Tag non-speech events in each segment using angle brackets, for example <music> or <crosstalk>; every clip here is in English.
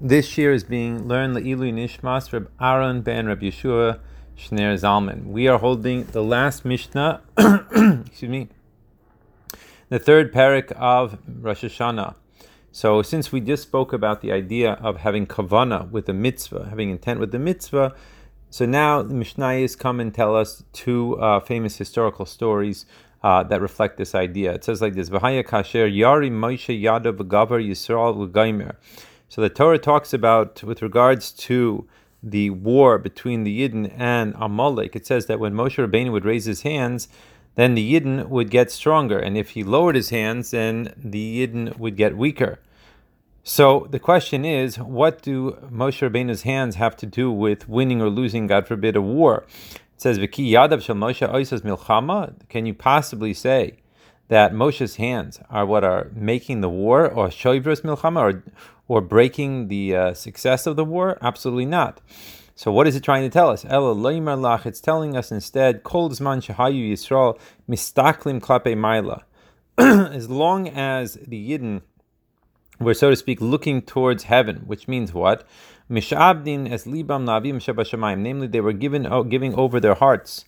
This year is being learned Le'ilu Nishmas Reb Aaron ben Reb Yeshua Shner Zalman. We are holding the last Mishnah, <clears throat> excuse me, the third parak of Rosh Hashanah. So, since we just spoke about the idea of having kavana with the mitzvah, having intent with the mitzvah, so now the Mishnayos come and tell us two uh, famous historical stories uh, that reflect this idea. It says like this: "V'haya kasher yari Moshe yada v'gavar Yisrael v'gaimer." So the Torah talks about with regards to the war between the Yidden and Amalek. It says that when Moshe Rabbeinu would raise his hands, then the Yidden would get stronger, and if he lowered his hands, then the Yidden would get weaker. So the question is, what do Moshe Rabbeinu's hands have to do with winning or losing, God forbid, a war? It says, "V'ki yadav shel Moshe oisas milchama." Can you possibly say that Moshe's hands are what are making the war, or shoivros milchama, or or breaking the uh, success of the war? Absolutely not. So what is it trying to tell us? It's telling us instead, Kol Zman Shahayu Yisrael Mistaklim Klape Maila. <clears throat> As long as the Yidden we're so to speak looking towards heaven, which means what? Mishabdin es libam navim shebashamayim. Namely, they were given giving over their hearts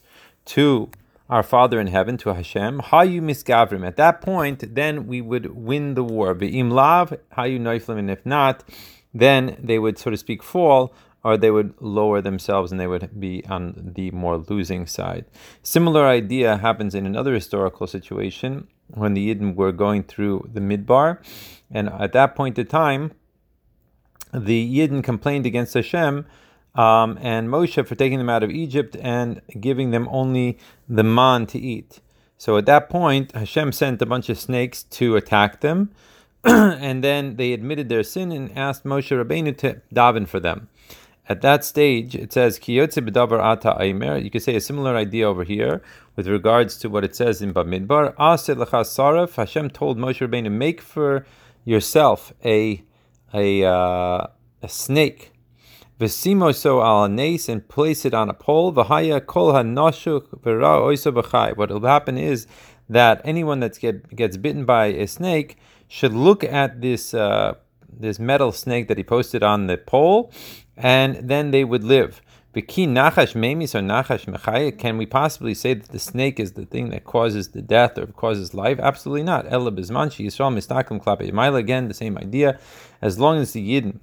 to our Father in heaven, to Hashem. Hayu misgavrim. At that point, then we would win the war. Ve'im lav hayu noiflim, and if not, then they would, so to speak, fall or they would lower themselves and they would be on the more losing side. Similar idea happens in another historical situation when the Yidden were going through the Midbar, and at that point in time, the Yidden complained against Hashem um, and Moshe for taking them out of Egypt and giving them only the man to eat. So at that point, Hashem sent a bunch of snakes to attack them, <clears throat> and then they admitted their sin and asked Moshe Rabbeinu to daven for them. At that stage, it says b'davar ata aimer. You could say a similar idea over here with regards to what it says in Bamidbar. Saraf. Hashem told Moshe Rabbeinu, make for yourself a a uh, a snake. Vesimo so al nace and place it on a pole. V'haya kol hanoshuk. What will happen is that anyone that get, gets bitten by a snake should look at this uh, this metal snake that he posted on the pole and then they would live. nachash memis or nachash mechaya. Can we possibly say that the snake is the thing that causes the death or causes life? Absolutely not. Ella bizmanchi yisrael mistakim klape Again, the same idea. As long as the yidden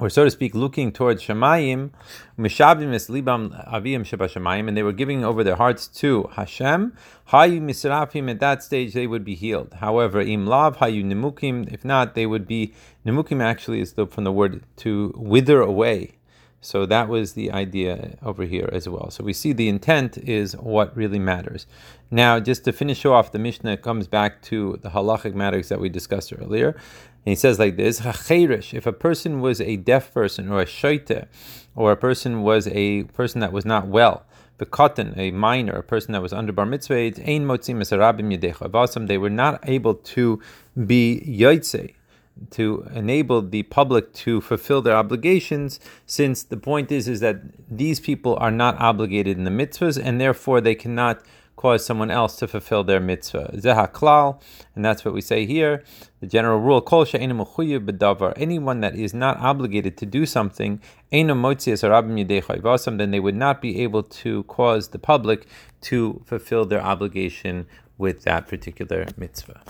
or so to speak, looking towards Shemayim, Mishabim es libam avim shebashamayim, and they were giving over their hearts to Hashem. Hayu misrafim, at that stage they would be healed. However, im lav hayu nimukim, if not, they would be, nimukim actually is the, from the word to wither away. So that was the idea over here as well. So we see the intent is what really matters. Now, just to finish off, the Mishnah comes back to the halachic matters that we discussed earlier. And he says like this, if a person was a deaf person or a shaita, or a person was a person that was not well, the katan, a minor, a person that was under bar mitzvah, they were not able to be yaitse, to enable the public to fulfill their obligations, since the point is is that these people are not obligated in the mitzvahs, and therefore they cannot cause someone else to fulfill their mitzvah. Zeha klal, and that's what we say here. The general rule: Kol. Anyone that is not obligated to do something, then they would not be able to cause the public to fulfill their obligation with that particular mitzvah.